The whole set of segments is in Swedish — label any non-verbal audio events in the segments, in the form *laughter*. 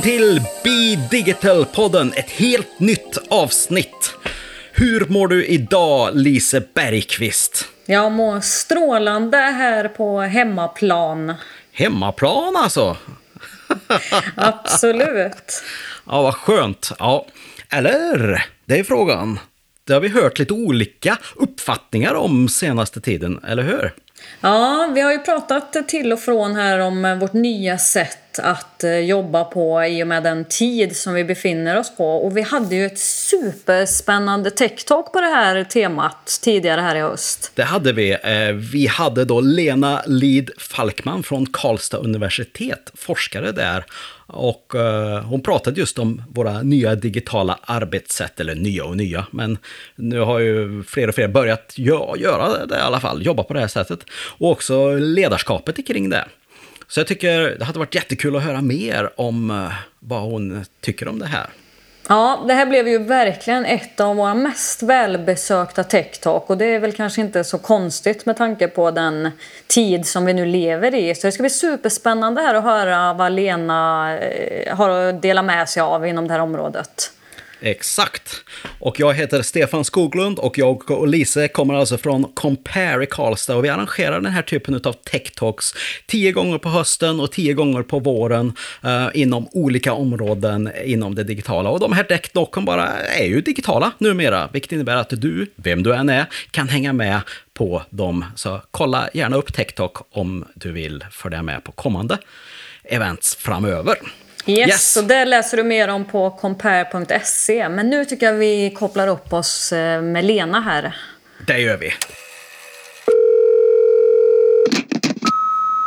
Välkommen till Be Digital-podden, ett helt nytt avsnitt. Hur mår du idag, Lise Bergqvist? Jag mår strålande här på hemmaplan. Hemmaplan alltså? *laughs* Absolut. Ja, vad skönt. Ja, eller? Det är frågan. Det har vi hört lite olika uppfattningar om senaste tiden, eller hur? Ja, vi har ju pratat till och från här om vårt nya sätt att eh, jobba på i och med den tid som vi befinner oss på. Och vi hade ju ett superspännande tech-talk på det här temat tidigare här i höst. Det hade vi. Eh, vi hade då Lena Lid Falkman från Karlstad universitet, forskare där. Och eh, hon pratade just om våra nya digitala arbetssätt, eller nya och nya, men nu har ju fler och fler börjat göra det i alla fall, jobba på det här sättet. Och också ledarskapet kring det. Så jag tycker det hade varit jättekul att höra mer om eh, vad hon tycker om det här. Ja, det här blev ju verkligen ett av våra mest välbesökta tech och det är väl kanske inte så konstigt med tanke på den tid som vi nu lever i. Så det ska bli superspännande här att höra vad Lena eh, har att dela med sig av inom det här området. Exakt. Och jag heter Stefan Skoglund och jag och Lise kommer alltså från Compare i Karlstad och vi arrangerar den här typen av tech talks tio gånger på hösten och tio gånger på våren uh, inom olika områden inom det digitala. Och de här tech talken bara är ju digitala numera, vilket innebär att du, vem du än är, kan hänga med på dem. Så kolla gärna upp TechTalk om du vill följa med på kommande events framöver. Yes, yes. och det läser du mer om på compare.se. Men nu tycker jag vi kopplar upp oss eh, med Lena här. Det gör vi.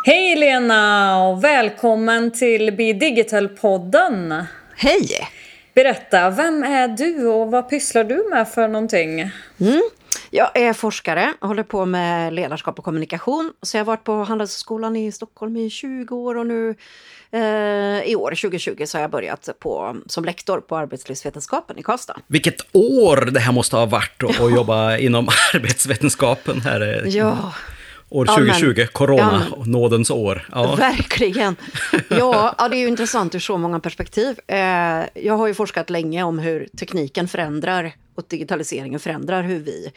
Hej Lena och välkommen till Be Digital-podden. Hej! Berätta, vem är du och vad pysslar du med för någonting? Mm. Jag är forskare och håller på med ledarskap och kommunikation. Så jag har varit på Handelshögskolan i Stockholm i 20 år och nu i år, 2020, så har jag börjat på, som lektor på arbetslivsvetenskapen i Karlstad. Vilket år det här måste ha varit att ja. jobba inom *laughs* arbetsvetenskapen här. Ja. År 2020, ja, corona, ja, nådens år. Ja. Verkligen. *laughs* Ja, ja, det är ju intressant ur så många perspektiv. Eh, jag har ju forskat länge om hur tekniken förändrar och digitaliseringen förändrar hur vi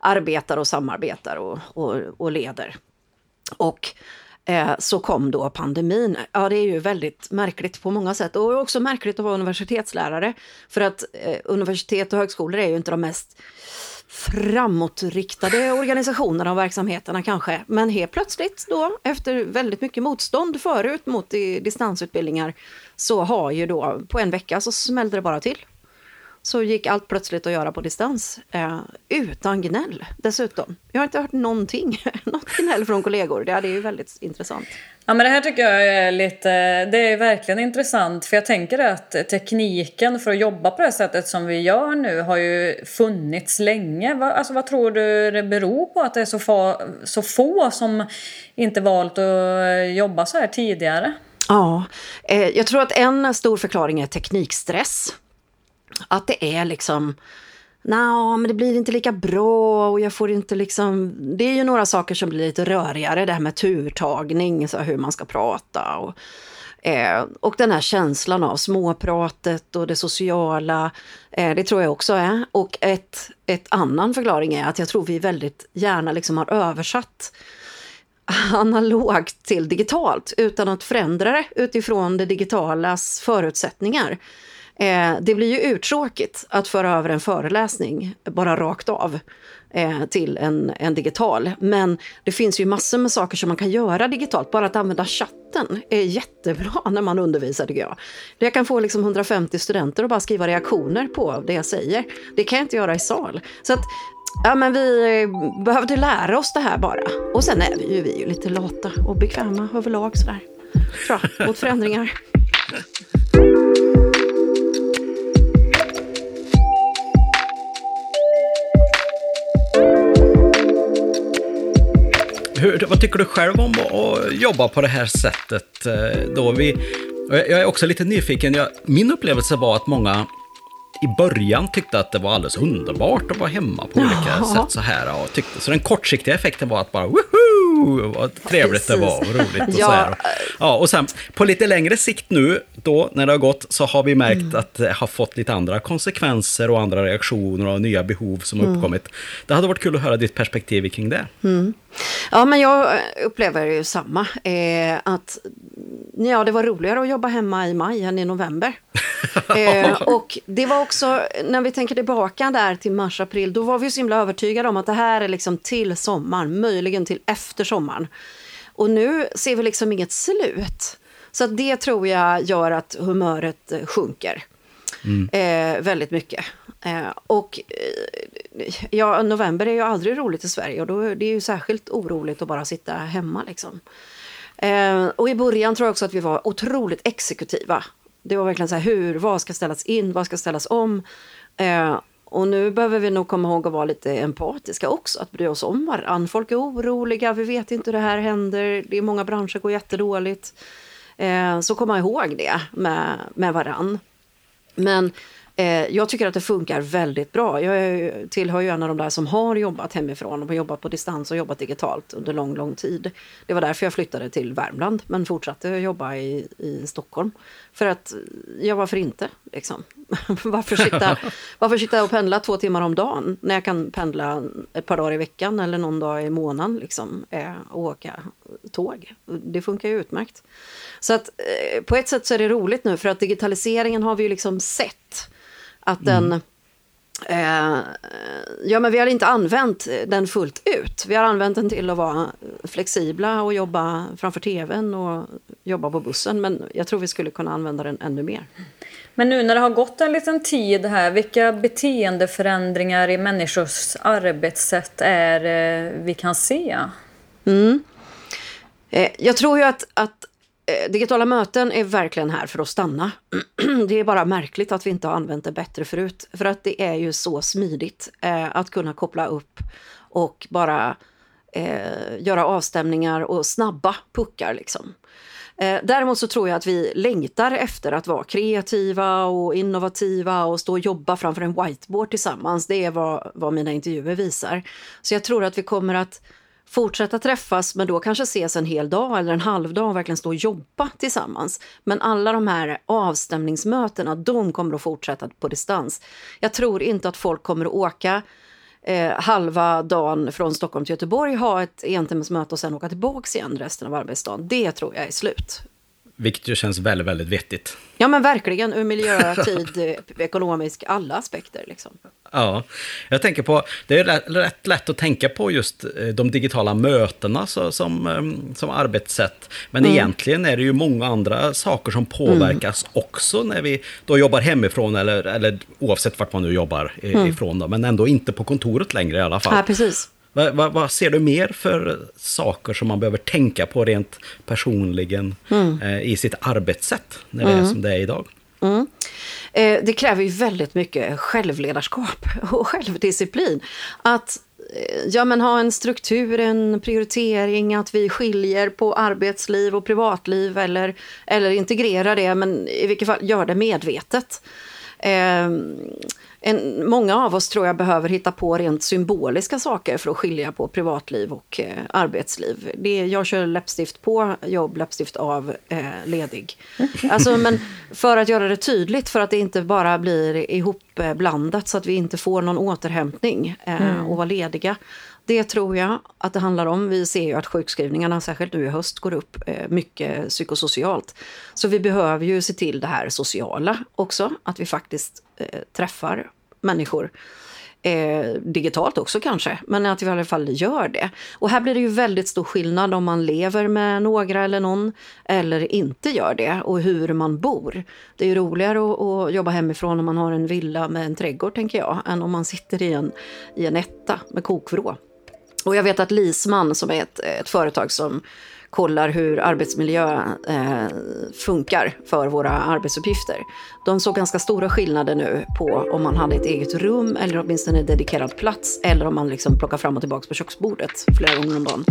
arbetar och samarbetar och, och, och leder. Och eh, så kom då pandemin. Ja, det är ju väldigt märkligt på många sätt och också märkligt att vara universitetslärare. För att eh, universitet och högskolor är ju inte de mest framåtriktade organisationerna och verksamheterna kanske. Men helt plötsligt då, efter väldigt mycket motstånd förut mot distansutbildningar, så har ju då på en vecka så smällde det bara till så gick allt plötsligt att göra på distans. Eh, utan gnäll dessutom. Jag har inte hört någonting, *laughs* något gnäll från kollegor. Det är ju väldigt intressant. Ja men det här tycker jag är lite, det är verkligen intressant. För jag tänker att tekniken för att jobba på det sättet som vi gör nu har ju funnits länge. Alltså vad tror du det beror på att det är så få, så få som inte valt att jobba så här tidigare? Ja, eh, jag tror att en stor förklaring är teknikstress. Att det är liksom, nej, men det blir inte lika bra och jag får inte liksom... Det är ju några saker som blir lite rörigare, det här med turtagning, så hur man ska prata och, eh, och den här känslan av småpratet och det sociala, eh, det tror jag också är. Och ett, ett annan förklaring är att jag tror vi väldigt gärna liksom har översatt analogt till digitalt utan att förändra det utifrån det digitalas förutsättningar. Eh, det blir ju uttråkigt att föra över en föreläsning bara rakt av eh, till en, en digital. Men det finns ju massor med saker som man kan göra digitalt. Bara att använda chatten är jättebra *laughs* när man undervisar tycker jag. Jag kan få liksom 150 studenter att bara skriva reaktioner på det jag säger. Det kan jag inte göra i sal. Så att Ja, men vi eh, behövde lära oss det här bara. Och sen är vi ju, vi är ju lite lata och bekväma överlag sådär. Bra, mot förändringar. *laughs* Hur, vad tycker du själv om att jobba på det här sättet? Eh, då vi, jag är också lite nyfiken. Jag, min upplevelse var att många i början tyckte att det var alldeles underbart att vara hemma på olika ja. sätt så här. Och tyckte, så den kortsiktiga effekten var att bara woho! Woo, vad trevligt det var, vad roligt och Ja. så här. Ja, och sen på lite längre sikt nu, då när det har gått, så har vi märkt Mm. att det har fått lite andra konsekvenser och andra reaktioner och nya behov som Mm. har uppkommit. Det hade varit kul att höra ditt perspektiv kring det. Ja, men jag upplever ju samma. Eh, att ja, det var roligare att jobba hemma i maj än i november. *laughs* eh, och det var också, när vi tänker tillbaka där till mars, april, då var vi så himla övertygade om att det här är liksom till sommaren, möjligen till efter sommaren. Och nu ser vi liksom inget slut. Så det tror jag gör att humöret eh, sjunker. Eh, väldigt mycket. Eh, och eh, ja, november är ju aldrig roligt i Sverige och då är det ju särskilt oroligt att bara sitta hemma. Liksom. Eh, och i början tror jag också att vi var otroligt exekutiva. Det var verkligen så här, hur, vad ska ställas in, vad ska ställas om? Och nu behöver vi nog komma ihåg att vara lite empatiska också, att bry oss om varandra. Folk är oroliga, vi vet inte hur det här händer, det är många branscher går jättedåligt. Eh, så komma ihåg det med, med varann. Men eh, jag tycker att det funkar väldigt bra. Jag är, tillhör ju en av de där som har jobbat hemifrån och har jobbat på distans och jobbat digitalt under lång, lång tid. Det var därför jag flyttade till Värmland men fortsatte jobba i, i Stockholm. För att, ja varför inte? Liksom. *laughs* varför, sitta, *laughs* varför sitta och pendla två timmar om dagen när jag kan pendla ett par dagar i veckan eller någon dag i månaden liksom, eh, och åka tåg? Det funkar ju utmärkt. Så att eh, på ett sätt så är det roligt nu för att digitaliseringen har vi ju liksom sett att den Eh, ja, men vi har inte använt den fullt ut. Vi har använt den till att vara flexibla och jobba framför tvn och jobba på bussen. Men jag tror vi skulle kunna använda den ännu mer. Men nu när det har gått en liten tid här, vilka beteendeförändringar i människors arbetssätt är eh, vi kan se? Mm. Eh, jag tror ju att, att eh, digitala möten är verkligen här för att stanna. *clears throat* det är bara märkligt att vi inte har använt det bättre förut. För att det är ju så smidigt eh, att kunna koppla upp och bara eh, göra avstämningar och snabba puckar. Liksom. Eh, däremot så tror jag att vi längtar efter att vara kreativa och innovativa och stå och jobba framför en whiteboard tillsammans. Det är vad, vad mina intervjuer visar. Så jag tror att vi kommer att fortsätta träffas, men då kanske ses en hel dag eller en halv dag och verkligen stå och jobba tillsammans. Men alla de här avstämningsmötena, de kommer att fortsätta på distans. Jag tror inte att folk kommer att åka eh, halva dagen från Stockholm till Göteborg, ha ett entimmesmöte och sen åka tillbaka igen resten av arbetsdagen. Det tror jag är slut. Vilket ju känns väldigt, väldigt vettigt. Ja men verkligen, ur miljö, tid, *laughs* eh, ekonomisk, alla aspekter. Liksom. Ja, jag tänker på, det är rätt, rätt lätt att tänka på just eh, de digitala mötena så, som, eh, som arbetssätt. Men Mm. egentligen är det ju många andra saker som påverkas också när vi då jobbar hemifrån eller, eller oavsett vart man nu jobbar i- ifrån. Då, men ändå inte på kontoret längre i alla fall. Mm. Ja, precis. Vad, vad, vad ser du mer för saker som man behöver tänka på rent personligen Mm. eh, i sitt arbetssätt när det är som det är idag? Eh, det kräver ju väldigt mycket självledarskap *laughs* och självdisciplin. Att eh, ja, men ha en struktur, en prioritering, att vi skiljer på arbetsliv och privatliv eller, eller integrerar det, men i vilket fall gör det medvetet. Eh, en, många av oss tror jag behöver hitta på rent symboliska saker för att skilja på privatliv och eh, arbetsliv. Det, jag kör läppstift på jobb, läppstift av, eh, ledig. Alltså, men för att göra det tydligt, för att det inte bara blir ihopblandat så att vi inte får någon återhämtning eh, och vara lediga. Det tror jag att det handlar om. Vi ser ju att sjukskrivningarna, särskilt nu i höst, går upp eh, mycket psykosocialt. Så vi behöver ju se till det här sociala också, att vi faktiskt eh, träffar människor. Eh, digitalt också kanske, men att vi i alla fall gör det. Och här blir det ju väldigt stor skillnad om man lever med några eller någon eller inte gör det och hur man bor. Det är ju roligare att, att jobba hemifrån om man har en villa med en trädgård tänker jag, än om man sitter i en, i en etta med kokvrå. Och jag vet att Lisman som är ett, ett företag som kollar hur arbetsmiljö eh, funkar för våra arbetsuppgifter. De såg ganska stora skillnader nu på om man hade ett eget rum eller åtminstone en dedikerad plats eller om man liksom plockar fram och tillbaka på köksbordet flera gånger om dagen.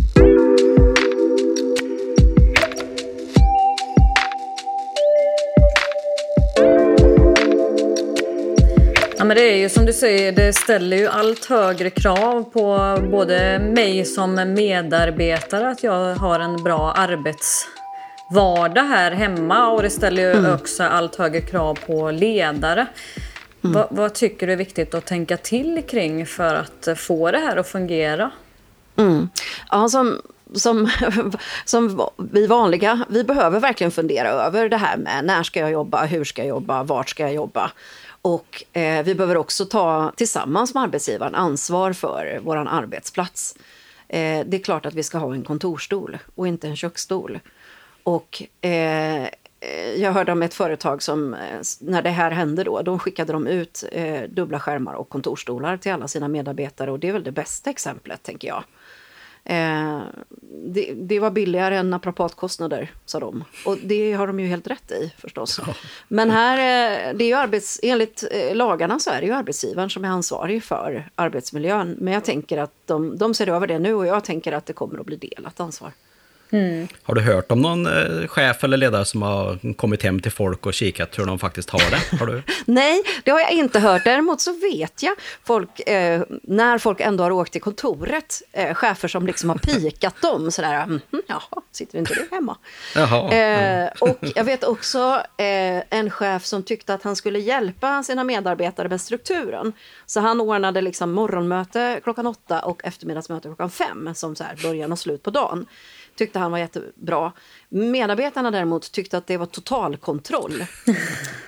Men det är ju som du säger, det ställer ju allt högre krav på både mig som medarbetare att jag har en bra arbetsvardag här hemma och det ställer ju mm. också allt högre krav på ledare. Mm. Vad, vad, tycker du är viktigt att tänka till kring för att få det här att fungera? Mm. Ja, som, som, *laughs* som vi vanliga, vi behöver verkligen fundera över det här med när ska jag jobba, hur ska jag jobba, vart ska jag jobba? Och eh, vi behöver också ta tillsammans med arbetsgivaren ansvar för vår arbetsplats. Eh, det är klart att vi ska ha en kontorstol och inte en köksstol. Och eh, eh jag hörde om ett företag som, eh, när det här hände då, de skickade de ut eh, dubbla skärmar och kontorstolar till alla sina medarbetare och det är väl det bästa exemplet, tänker jag. Eh, det, det, var billigare än naprapatkostnader, sa de. Och det har de ju helt rätt i förstås. Ja. Men här, eh, det är ju arbets, enligt eh, lagarna så är det ju arbetsgivaren som är ansvarig för arbetsmiljön. Men jag tänker att de, de ser över det nu och jag tänker att det kommer att bli delat ansvar. Mm. Har du hört om någon eh, chef eller ledare som har kommit hem till folk och kikat hur de faktiskt har det? Har du? *laughs* Nej, det har jag inte hört. Däremot så vet jag folk, eh, när folk ändå har åkt till kontoret, eh, chefer som liksom har pikat dem sådär, mm, jaha, sitter inte du hemma? Jaha, mm. och jag vet också eh, en chef som tyckte att han skulle hjälpa sina medarbetare med strukturen. Så han ordnade liksom morgonmöte klockan åtta och eftermiddagsmöte klockan fem som så här början och slut på dagen tyckte han var jättebra. Medarbetarna däremot tyckte att det var totalkontroll. *laughs*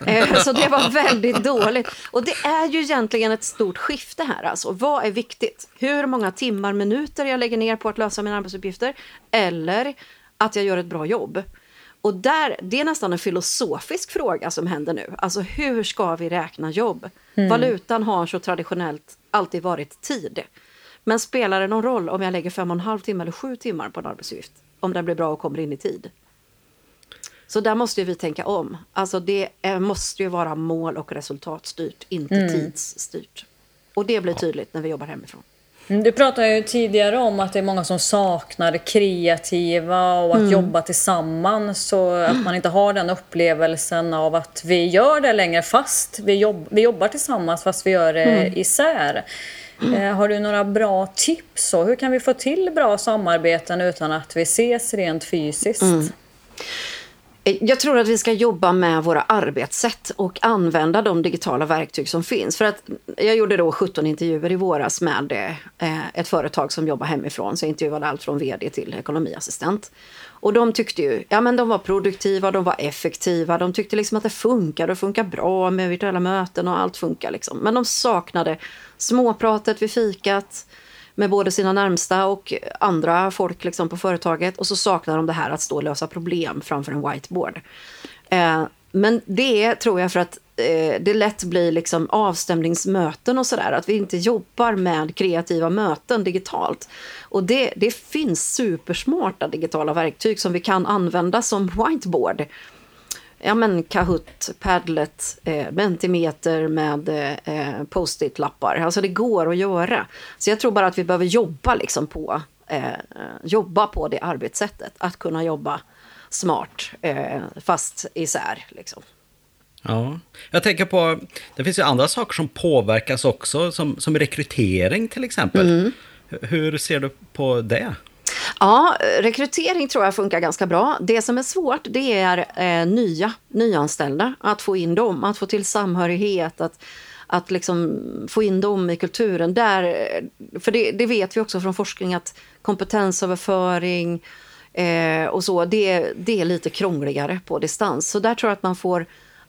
Eh, så det var väldigt dåligt. Och det är ju egentligen ett stort skifte här. Alltså. Vad är viktigt? Hur många timmar, minuter jag lägger ner på att lösa mina arbetsuppgifter? Eller att jag gör ett bra jobb? Och där, det är nästan en filosofisk fråga som händer nu. Alltså hur ska vi räkna jobb? Mm. Valutan har så traditionellt alltid varit tid. Men spelar det någon roll om jag lägger fem och en halv timme eller sju timmar på en arbetsuppgift? Om den blir bra och kommer in i tid. Så där måste vi tänka om. Alltså det måste ju vara mål och resultatstyrt, inte mm. tidsstyrt. Och det blir tydligt när vi jobbar hemifrån. Mm, du pratade ju tidigare om att det är många som saknar det kreativa och att mm. jobba tillsammans. Så att man inte har den upplevelsen av att vi gör det längre fast vi, jobb vi jobbar tillsammans fast vi gör det mm. isär. Eh, har du några bra tips? Och hur kan vi få till bra samarbeten utan att vi ses rent fysiskt? Mm. Eh, jag tror att vi ska jobba med våra arbetssätt och använda de digitala verktyg som finns. För att jag gjorde då 17 intervjuer i våras med eh, ett företag som jobbar hemifrån. Så jag intervjuade allt från vd till ekonomiassistent. Och de tyckte ju, ja men de var produktiva, de var effektiva, de tyckte liksom att det funkar och funkar bra med virtuella möten och allt funkar liksom. Men de saknade småpratet vid fikat med både sina närmsta och andra folk liksom på företaget. Och så saknar de det här att stå och lösa problem framför en whiteboard. Eh, men det är, tror jag, för att eh, det lätt blir liksom avstämningsmöten och sådär. Att vi inte jobbar med kreativa möten digitalt. Och det, det finns supersmarta digitala verktyg som vi kan använda som whiteboard ja, men Kahoot, Padlet, eh, Mentimeter med eh, post-it-lappar. Alltså det går att göra. Så jag tror bara att vi behöver jobba, liksom på, eh, jobba på det arbetssättet. Att kunna jobba smart, eh, fast isär. Liksom. Ja, jag tänker på, det finns ju andra saker som påverkas också, som, som rekrytering till exempel. Mm. Hur ser du på det? Ja, rekrytering tror jag funkar ganska bra. Det som är svårt det är eh, nya, nyanställda. Att få in dem, att få till samhörighet, att, att liksom få in dem i kulturen. Där, för det, det vet vi också från forskning att kompetensöverföring eh, och så, det, det är lite krångligare på distans. Så där tror jag att man får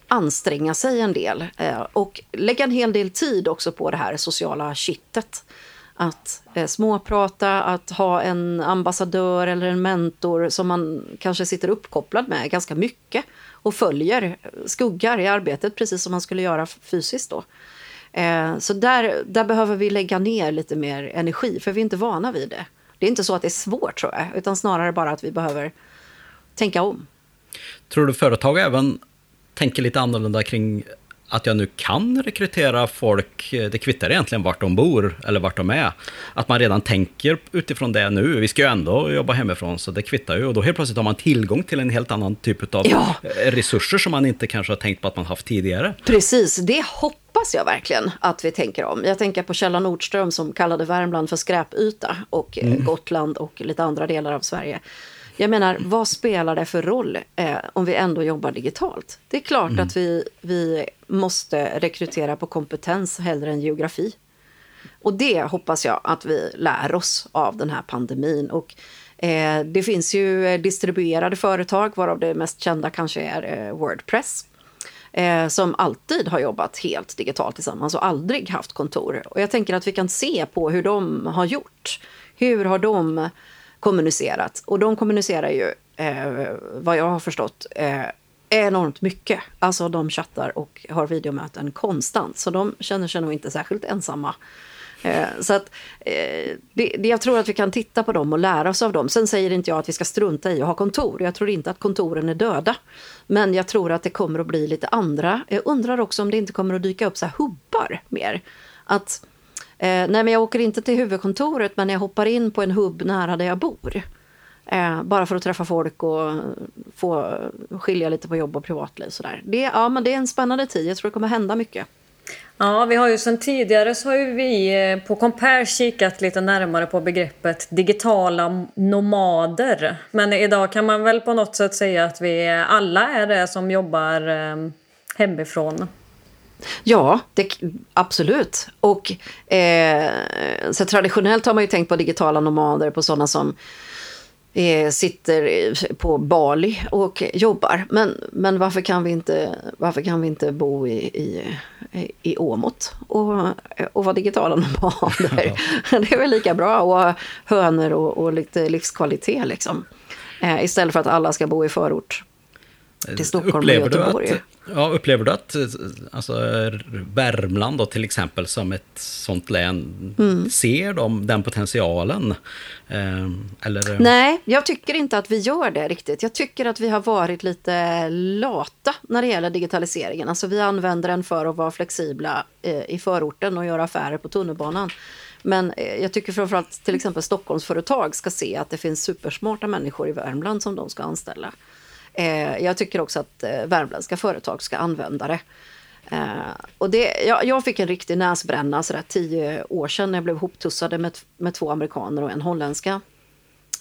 anstränga sig en del eh, och lägga en hel del tid också på det här sociala kittet att eh, småprata, att ha en ambassadör eller en mentor som man kanske sitter uppkopplad med ganska mycket och följer, skuggar i arbetet precis som man skulle göra fysiskt då. Eh, så där, där behöver vi lägga ner lite mer energi, för vi är inte vana vid det. Det är inte så att det är svårt tror jag, utan snarare bara att vi behöver tänka om. Tror du företag även tänker lite annorlunda kring att jag nu kan rekrytera folk, det kvittar egentligen vart de bor eller vart de är. Att man redan tänker utifrån det nu. Vi ska ju ändå jobba hemifrån, så det kvittar ju. Och då helt plötsligt har man tillgång till en helt annan typ av ja. resurser som man inte kanske har tänkt på att man haft tidigare. Precis, det hoppas jag verkligen att vi tänker om. Jag tänker på Kjella Nordström som kallade Värmland för skräpyta och mm. Gotland och lite andra delar av Sverige. Jag menar, vad spelar det för roll eh, om vi ändå jobbar digitalt? Det är klart mm. att vi, vi måste rekrytera på kompetens hellre än geografi. Och det hoppas jag att vi lär oss av den här pandemin. Och, eh, det finns ju distribuerade företag, varav det mest kända kanske är eh, Wordpress eh, som alltid har jobbat helt digitalt tillsammans och aldrig haft kontor. Och jag tänker att vi kan se på hur de har gjort. Hur har de kommunicerat? Och de kommunicerar ju, eh, vad jag har förstått, eh, enormt mycket. Alltså de chattar och har videomöten konstant. Så de känner sig nog inte särskilt ensamma Eh, så att, eh, det, jag tror att vi kan titta på dem och lära oss av dem. Sen säger inte jag att vi ska strunta i att ha kontor. Jag tror inte att kontoren är döda. Men jag tror att det kommer att bli lite andra. Jag undrar också om det inte kommer att dyka upp så här hubbar mer. Att, Eh, nej men jag åker inte till huvudkontoret men jag hoppar in på en hubb nära där jag bor. Eh, bara för att träffa folk och få skilja lite på jobb och privatliv. Sådär. Det, ja, men det är en spännande tid. Jag tror det kommer hända mycket. Ja, vi har ju sedan tidigare så har ju vi eh, på Compare kikat lite närmare på begreppet digitala nomader. Men idag kan man väl på något sätt säga att vi alla är det som jobbar eh, hemifrån. Ja, det, absolut. Och eh, så traditionellt har man ju tänkt på digitala nomader på sådana som eh, sitter på Bali och jobbar. Men, men varför, kan vi inte, varför kan vi inte bo i, i, i Åmot och, och vara digitala *laughs* nomader? Ja. Det är väl lika bra att ha hönor och, och lite livskvalitet liksom. Eh, istället för att alla ska bo i förort till Stockholm upplever och Göteborg. Att, ja, upplever du att alltså, Värmland då, till exempel som ett sånt län mm. ser de den potentialen? Eh, eller? Nej, jag tycker inte att vi gör det riktigt. Jag tycker att vi har varit lite lata när det gäller digitaliseringen. Alltså vi använder den för att vara flexibla eh, i förorten och göra affärer på tunnelbanan. Men eh, jag tycker framförallt till exempel Stockholmsföretag ska se att det finns supersmarta människor i Värmland som de ska anställa. Eh, jag tycker också att eh, värmländska företag ska använda det. Eh, och det, jag, jag, fick en riktig näsbränna sådär tio år sedan när jag blev hoptussade med, med två amerikaner och en holländska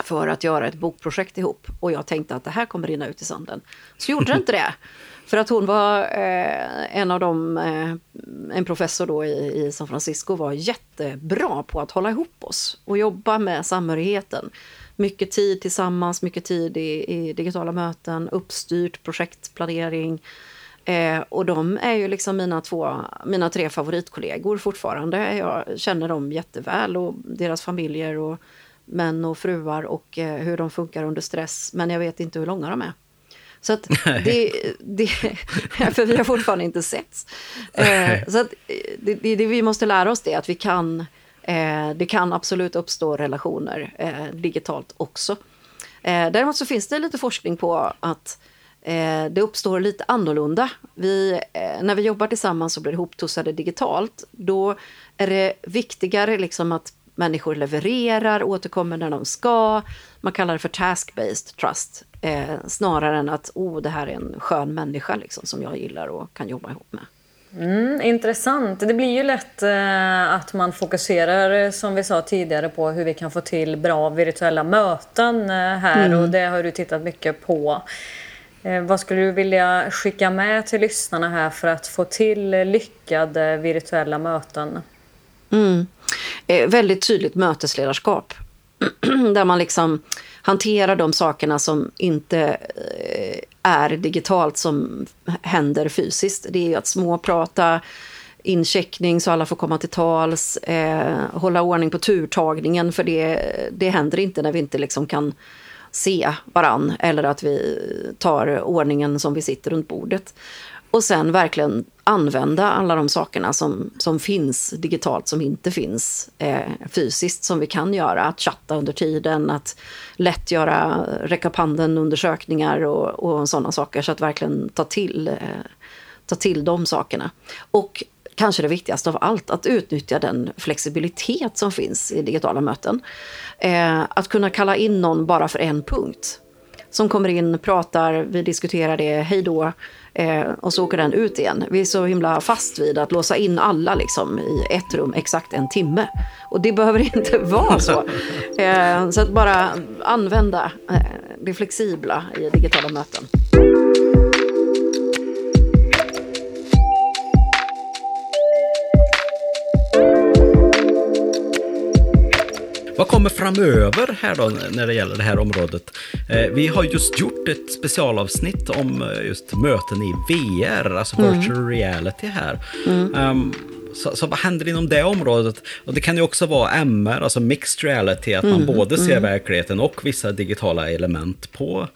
för att göra ett bokprojekt ihop. Och jag tänkte att det här kommer rinna ut i sanden. Så gjorde det inte det. *laughs* För att hon var eh, en av dem, eh, en professor då i, i, San Francisco, var jättebra på att hålla ihop oss och jobba med samhörigheten mycket tid tillsammans, mycket tid i, i digitala möten, uppstyrt projektplanering. Eh, och de är ju liksom mina, två, mina tre favoritkollegor fortfarande. Jag känner dem jätteväl och deras familjer och män och fruar och eh, hur de funkar under stress. Men jag vet inte hur långa de är. Så att det, det, *laughs* för vi har fortfarande inte setts. Eh, så att det, det, det, vi måste lära oss det, att vi kan Eh, Eh, det kan absolut uppstå relationer eh, digitalt också. Eh, däremot så finns det lite forskning på att eh, det uppstår lite annorlunda. Vi, eh, när vi jobbar tillsammans och blir ihoptussade digitalt, då är det viktigare liksom att människor levererar, återkommer när de ska. Man kallar det för task-based trust, eh, snarare än att oh, det här är en skön människa liksom, som jag gillar och kan jobba ihop med. Mm, intressant. Det blir ju lätt eh, att man fokuserar, eh, som vi sa tidigare, på hur vi kan få till bra virtuella möten eh, här mm. och det har du tittat mycket på. Eh, vad skulle du vilja skicka med till lyssnarna här för att få till lyckade virtuella möten? Mm. Eh, väldigt tydligt mötesledarskap. *clears throat* Där man liksom hantera de sakerna som inte eh, är digitalt som händer fysiskt. Det är ju att småprata, incheckning så alla får komma till tals, eh, hålla ordning på turtagningen för det, det händer inte när vi inte liksom kan se varann eller att vi tar ordningen som vi sitter runt bordet. Och sen verkligen använda alla de sakerna som, som finns digitalt som inte finns eh, fysiskt som vi kan göra. Att chatta under tiden, att lätt göra räcka handen undersökningar och, och sådana saker. Så att verkligen ta till, eh, ta till de sakerna. Och kanske det viktigaste av allt, att utnyttja den flexibilitet som finns i digitala möten. Eh, att kunna kalla in någon bara för en punkt som kommer in, pratar, vi diskuterar det, hej då. Eh, och så åker den ut igen. Vi är så himla fast vid att låsa in alla liksom, i ett rum exakt en timme. Och det behöver *laughs* inte vara så. Eh, så att bara använda eh, det flexibla i digitala möten. Vad kommer framöver här då när det gäller det här området? Eh, vi har just gjort ett specialavsnitt om eh, just möten i VR, alltså mm. virtual reality här. Mm. Um, så, så, vad händer inom det området? Och det kan ju också vara MR, alltså mixed reality, att man mm, både ser mm. verkligheten och vissa digitala element på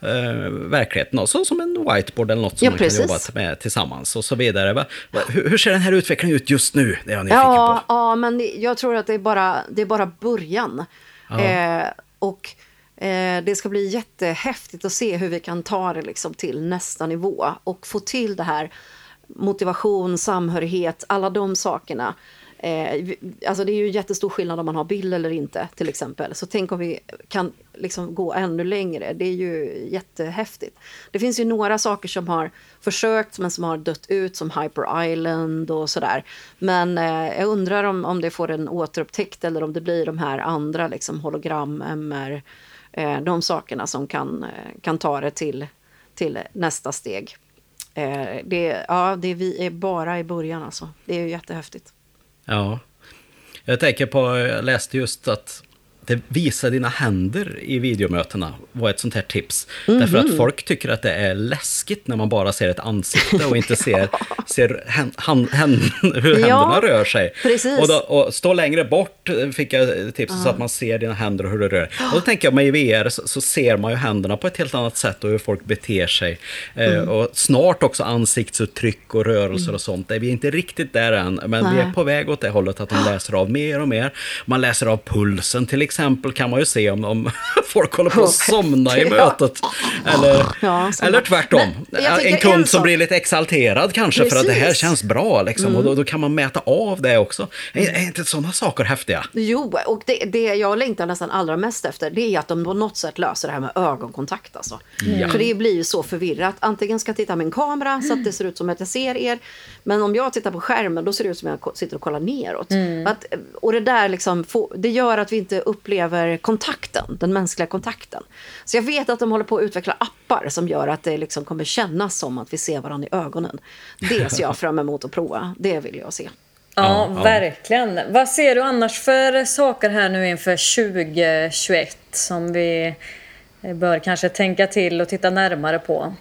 eh, verkligheten. Så som en whiteboard eller något som ja, man precis. kan jobba med tillsammans och så vidare. Va, hur, hur, ser den här utvecklingen ut just nu? Det är jag ja, på. Ja, men det, jag tror att det är bara, det är bara början. Ja. Eh, och eh, det ska bli jättehäftigt att se hur vi kan ta det liksom till nästa nivå och få till det här motivation, samhörighet, alla de sakerna Eh, alltså det är ju jättestor skillnad om man har bild eller inte till exempel. Så tänk om vi kan liksom gå ännu längre. Det är ju jättehäftigt. Det finns ju några saker som har försökt men som har dött ut som Hyper Island och sådär. Men eh, jag undrar om, om det får en återupptäckt eller om det blir de här andra liksom hologram, MR, eh, de sakerna som kan, eh, kan ta det till, till nästa steg. Eh, det, ja, det, vi är bara i början alltså. Det är ju jättehäftigt. Ja. Jag tänker på, jag läste just att det visa dina händer i videomötena var ett sånt här tips. Mm -hmm. Därför att folk tycker att det är läskigt när man bara ser ett ansikte och inte ser, *laughs* ser hand, hand, hand, hur händerna ja, rör sig. Precis. Och, då, och stå längre bort fick jag tips uh. så att man ser dina händer och hur det rör. Och då tänker jag med i VR så, så, ser man ju händerna på ett helt annat sätt och hur folk beter sig. Eh, mm. Eh, och snart också ansiktsuttryck och rörelser mm. och sånt. Vi är inte riktigt där än, men Nej. vi är på väg åt det hållet att de läser av mer och mer. Man läser av pulsen till exempel exempel kan man ju se om, om *laughs* folk håller på att somna i mötet. Eller, ja, eller tvärtom. En kund en som blir lite exalterad kanske Precis. för att det här känns bra. Liksom, mm. Och då, då, kan man mäta av det också. Är, är inte sådana saker häftiga? Jo, och det, det jag längtar nästan allra mest efter det är att de på något sätt löser det här med ögonkontakt. Alltså. Mm. För det blir ju så förvirrat. Antingen ska jag titta med en kamera så att det ser ut som att jag ser er. Men om jag tittar på skärmen då ser det ut som att jag sitter och kollar neråt. Mm. Att, och det där liksom, det gör att vi inte upplever upplever kontakten, den mänskliga kontakten. Så jag vet att de håller på att utveckla appar som gör att det liksom kommer kännas som att vi ser varandra i ögonen. Det ser jag fram emot att prova. Det vill jag se. Ja, ja, verkligen. Vad ser du annars för saker här nu inför 2021 som vi bör kanske tänka till och titta närmare på?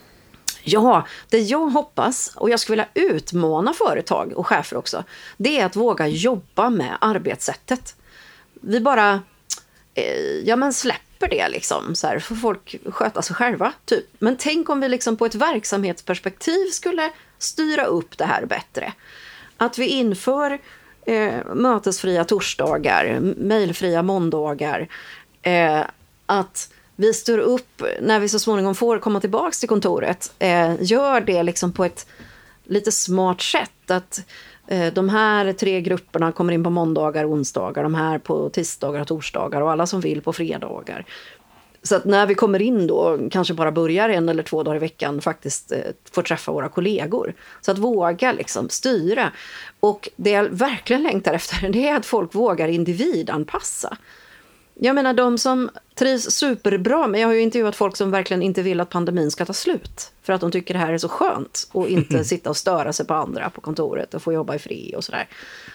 Ja, det jag hoppas, och jag skulle vilja utmana företag och chefer också, det är att våga jobba med arbetssättet. Vi bara Eh, Eh, ja men släpper det liksom. Så här, får folk sköta sig själva. Typ. Men tänk om vi liksom på ett verksamhetsperspektiv skulle styra upp det här bättre. Att vi inför eh, mötesfria torsdagar, mejlfria måndagar. Eh, att vi står upp när vi så småningom får komma tillbaka till kontoret. Eh, gör det liksom på ett lite smart sätt. Att Eh, de här tre grupperna kommer in på måndagar och onsdagar, de här på tisdagar och torsdagar och alla som vill på fredagar. Så att när vi kommer in då, kanske bara börjar en eller två dagar i veckan, faktiskt eh, får träffa våra kollegor. Så att våga liksom styra. Och det jag verkligen längtar efter, *laughs* det är att folk vågar individanpassa. Jag menar de som trivs superbra, men jag har ju intervjuat folk som verkligen inte vill att pandemin ska ta slut. För att de tycker det här är så skönt och inte *laughs* sitta och störa sig på andra på kontoret och få jobba i fri och sådär.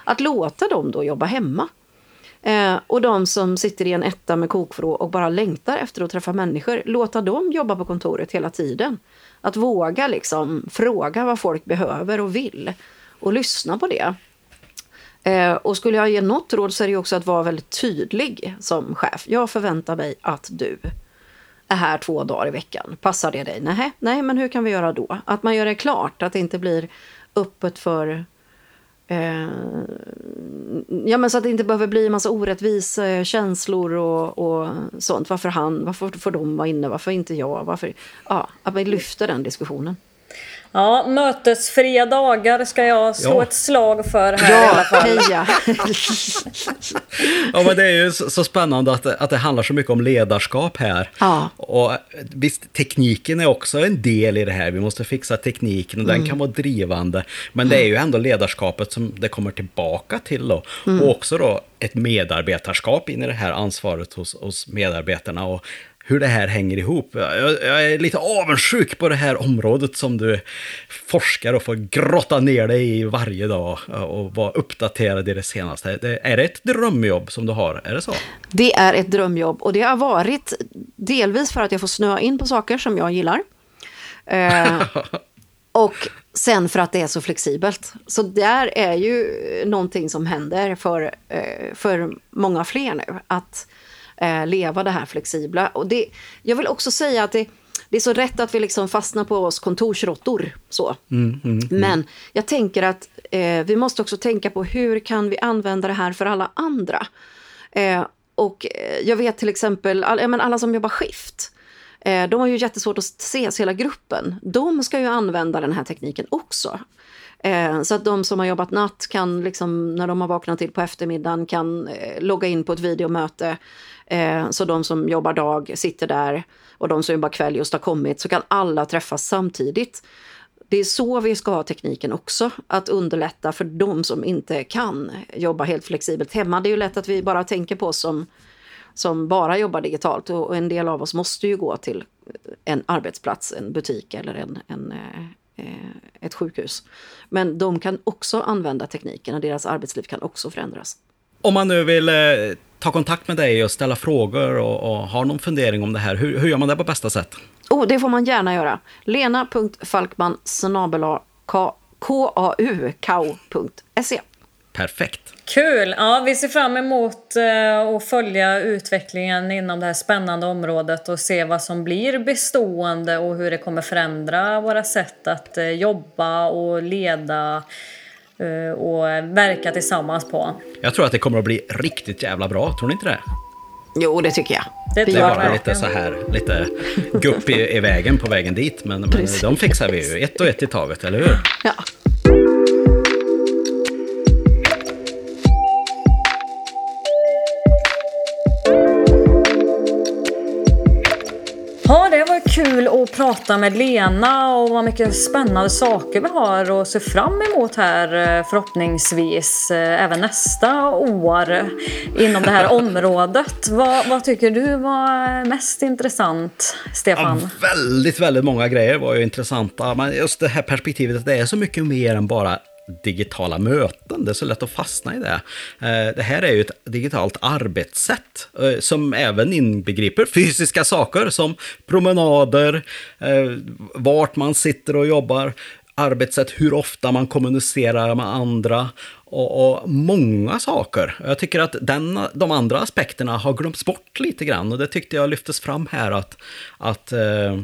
Att låta dem då jobba hemma. Eh, och de som sitter i en etta med kokvrå och bara längtar efter att träffa människor, låta dem jobba på kontoret hela tiden. Att våga liksom fråga vad folk behöver och vill och lyssna på det. Eh, och skulle jag ge något råd så är det också att vara väldigt tydlig som chef. Jag förväntar mig att du är här två dagar i veckan. Passar det dig? Nej, nej, men hur kan vi göra då? Att man gör det klart, att det inte blir öppet för eh, ja, men så att det inte behöver bli en massa orättvisa eh, känslor och, och sånt. Varför han? Varför får de vara inne? Varför inte jag? Varför? Ja, att man lyfter den diskussionen. Ja, mötesfria dagar ska jag slå Ja. ett slag för här i alla Ja, fall. *laughs* heja! Ja, men det är ju så, så spännande att, det- att det handlar så mycket om ledarskap här. Ja. Och visst, tekniken är också en del i det här. Vi måste fixa tekniken och den kan vara drivande. Men det är ju ändå ledarskapet som det kommer tillbaka till då. Och också då ett medarbetarskap in i det här ansvaret hos, hos medarbetarna. Och hur det här hänger ihop. Jag, jag är lite avundsjuk på det här området som du forskar och får grotta ner dig i varje dag och vara uppdaterad i det senaste. Det, är det ett drömjobb som du har? Är det så? Det är ett drömjobb och det har varit delvis för att jag får snöa in på saker som jag gillar. Eh, *laughs* och sen för att det är så flexibelt. Så där är ju någonting som händer för, eh, för många fler nu. Att eh, leva det här flexibla. Och det, jag vill också säga att det, det är så rätt att vi liksom fastnar på oss kontorsråttor. Så. Men jag tänker att eh, vi måste också tänka på hur kan vi använda det här för alla andra. Eh, och eh, jag vet till exempel all, men alla som jobbar skift. Eh, de har ju jättesvårt att ses hela gruppen. De ska ju använda den här tekniken också. Eh, så att de som har jobbat natt kan, liksom, när de har vaknat till på eftermiddagen, kan eh, logga in på ett videomöte. Eh, så de som jobbar dag sitter där och de som jobbar kväll just har kommit, så kan alla träffas samtidigt. Det är så vi ska ha tekniken också, att underlätta för de som inte kan jobba helt flexibelt hemma. Det är ju lätt att vi bara tänker på oss som, som bara jobbar digitalt och en del av oss måste ju gå till en arbetsplats, en butik eller en, en, eh, ett sjukhus. Men de kan också använda tekniken och deras arbetsliv kan också förändras. Om man nu vill eh, ta kontakt med dig och ställa frågor och, och har någon fundering om det här, hur, hur gör man det på bästa sätt? Oh, det får man gärna göra. lena.falkman kau.se Perfekt. Kul! Ja, vi ser fram emot eh, att följa utvecklingen inom det här spännande området och se vad som blir bestående och hur det kommer förändra våra sätt att eh, jobba och leda eh, och verka tillsammans på. Jag tror att det kommer att bli riktigt jävla bra, tror ni inte det? Jo, det tycker jag. Det Det är bara verkligen. lite så här, lite gupp i, i vägen på vägen dit, men, men de fixar vi ju ett och ett i taget, eller hur? Ja, att prata med Lena och vad mycket spännande saker vi har att se fram emot här eh, förhoppningsvis eh, även nästa år inom det här *laughs* området. Vad, vad tycker du var mest intressant, Stefan? Ja, väldigt, väldigt många grejer var ju intressanta, men just det här perspektivet att det är så mycket mer än bara digitala möten. Det är så lätt att fastna i det. Eh, det här är ju ett digitalt arbetssätt eh, som även inbegriper fysiska saker som promenader, eh, vart man sitter och jobbar, arbetssätt, hur ofta man kommunicerar med andra och, och många saker. Jag tycker att den, de andra aspekterna har glömts bort lite grann och det tyckte jag lyftes fram här att, att eh,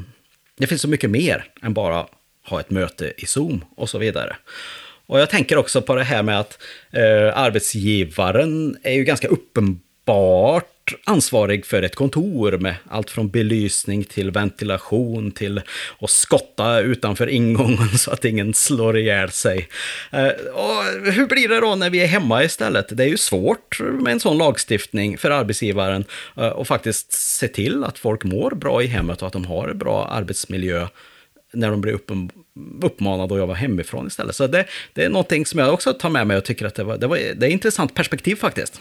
det finns så mycket mer än bara ha ett möte i Zoom och så vidare. Och jag tänker också på det här med att eh, arbetsgivaren är ju ganska uppenbart ansvarig för ett kontor med allt från belysning till ventilation till att skotta utanför ingången *laughs* så att ingen slår ihjäl sig. Eh, och hur blir det då när vi är hemma istället? Det är ju svårt med en sån lagstiftning för arbetsgivaren eh, och faktiskt se till att folk mår bra i hemmet och att de har en bra arbetsmiljö när de blir uppen, uppmanade att jobba hemifrån istället. Så det, det är någonting som jag också tar med mig och tycker att det, var, det, var, det är ett intressant perspektiv faktiskt.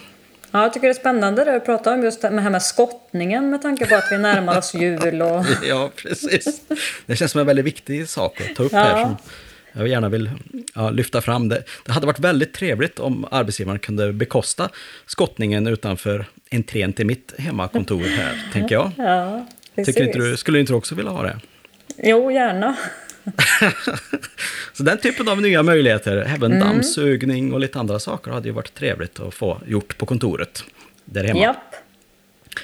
Ja, jag tycker det är spännande det du pratar om just det här med skottningen med tanke på att vi närmar oss jul och *laughs* Ja, precis. Det känns som en väldigt viktig sak att ta upp Ja. här. Som jag gärna vill ja, lyfta fram. Det, det hade varit väldigt trevligt om arbetsgivaren kunde bekosta skottningen utanför entrén till mitt hemmakontor här, tänker jag. ja, precis. Tycker inte du, skulle inte du också vilja ha det? Jo, gärna. *laughs* Så den typen av nya möjligheter, även dammsugning och lite andra saker, hade ju varit trevligt att få gjort på kontoret där hemma. Japp.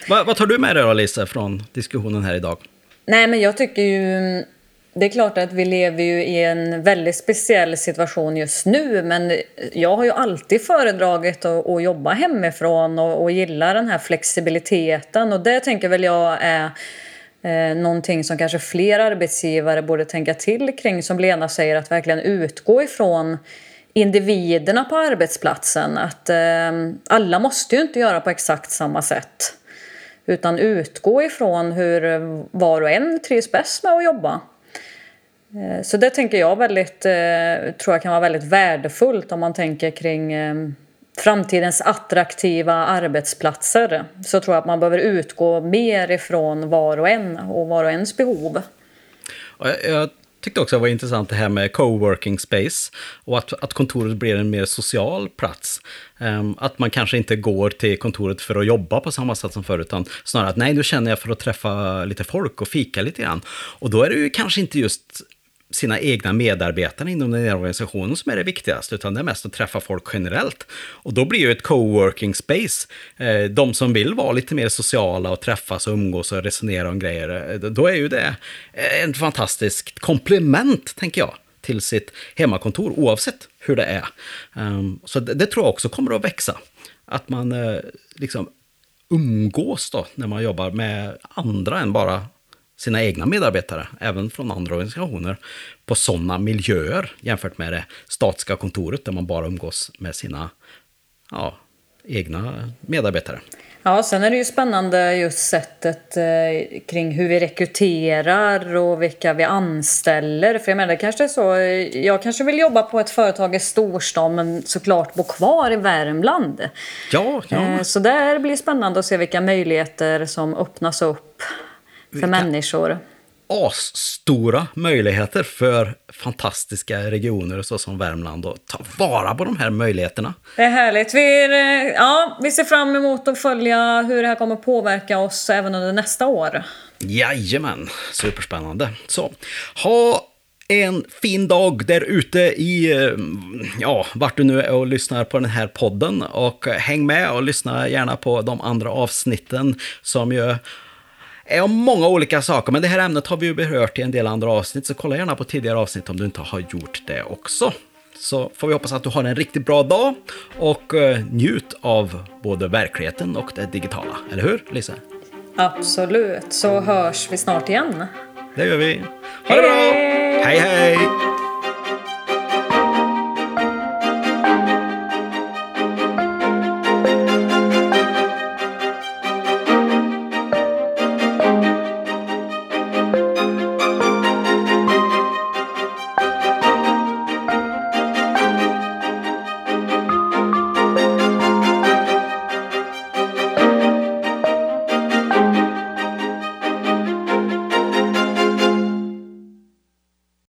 Vad, vad tar du med dig då, Lisa, från diskussionen här idag? Nej, men jag tycker ju... Det är klart att vi lever ju i en väldigt speciell situation just nu men jag har ju alltid föredragit att, att jobba hemifrån och, och gillar den här flexibiliteten och det tänker väl jag är Eh, någonting som kanske fler arbetsgivare borde tänka till kring som Lena säger att verkligen utgå ifrån individerna på arbetsplatsen. Att eh, alla måste ju inte göra på exakt samma sätt. Utan utgå ifrån hur var och en trivs bäst med att jobba. Eh, så det tänker jag väldigt, eh, tror jag kan vara väldigt värdefullt om man tänker kring eh, framtidens attraktiva arbetsplatser. Så tror jag att man behöver utgå mer ifrån var och en och var och ens behov. Jag tyckte också det var intressant det här med coworking space och att, att kontoret blir en mer social plats. Ehm, att man kanske inte går till kontoret för att jobba på samma sätt som förut, utan snarare att nej, nu känner jag för att träffa lite folk och fika lite grann. Och då är det ju kanske inte just sina egna medarbetare inom den här organisationen som är det viktigaste, utan det är mest att träffa folk generellt. Och då blir ju ett coworking space, eh, de som vill vara lite mer sociala och träffas och umgås och resonera om grejer, eh, då är ju det eh, ett fantastiskt komplement, tänker jag, till sitt hemmakontor, oavsett hur det är. Ehm, så det, tror jag också kommer att växa. Att man liksom umgås då när man jobbar med andra än bara sina egna medarbetare, även från andra organisationer, på sådana miljöer jämfört med det statiska kontoret där man bara umgås med sina ja, egna medarbetare. Ja, sen är det ju spännande just sättet eh, kring hur vi rekryterar och vilka vi anställer. För jag menar, det kanske är så, jag kanske vill jobba på ett företag i storstan men såklart bo kvar i Värmland. Ja, ja. Eh, så där blir spännande att se vilka möjligheter som öppnas upp för människor. Asstora möjligheter för fantastiska regioner så som Värmland och ta vara på de här möjligheterna. Det är härligt. Vi, ja, vi ser fram emot att följa hur det här kommer påverka oss även under nästa år. Jajamän, superspännande. Så, ha en fin dag där ute i, eh, ja, vart du nu är och lyssnar på den här podden. Och häng med och lyssna gärna på de andra avsnitten som ju om många olika saker, men det här ämnet har vi ju berört i en del andra avsnitt, så kolla gärna på tidigare avsnitt om du inte har gjort det också. Så får vi hoppas att du har en riktigt bra dag och uh, njut av både verkligheten och det digitala. Eller hur, Lisa? Absolut, så hörs vi snart igen. Det gör vi. Ha det bra! Hej, hej!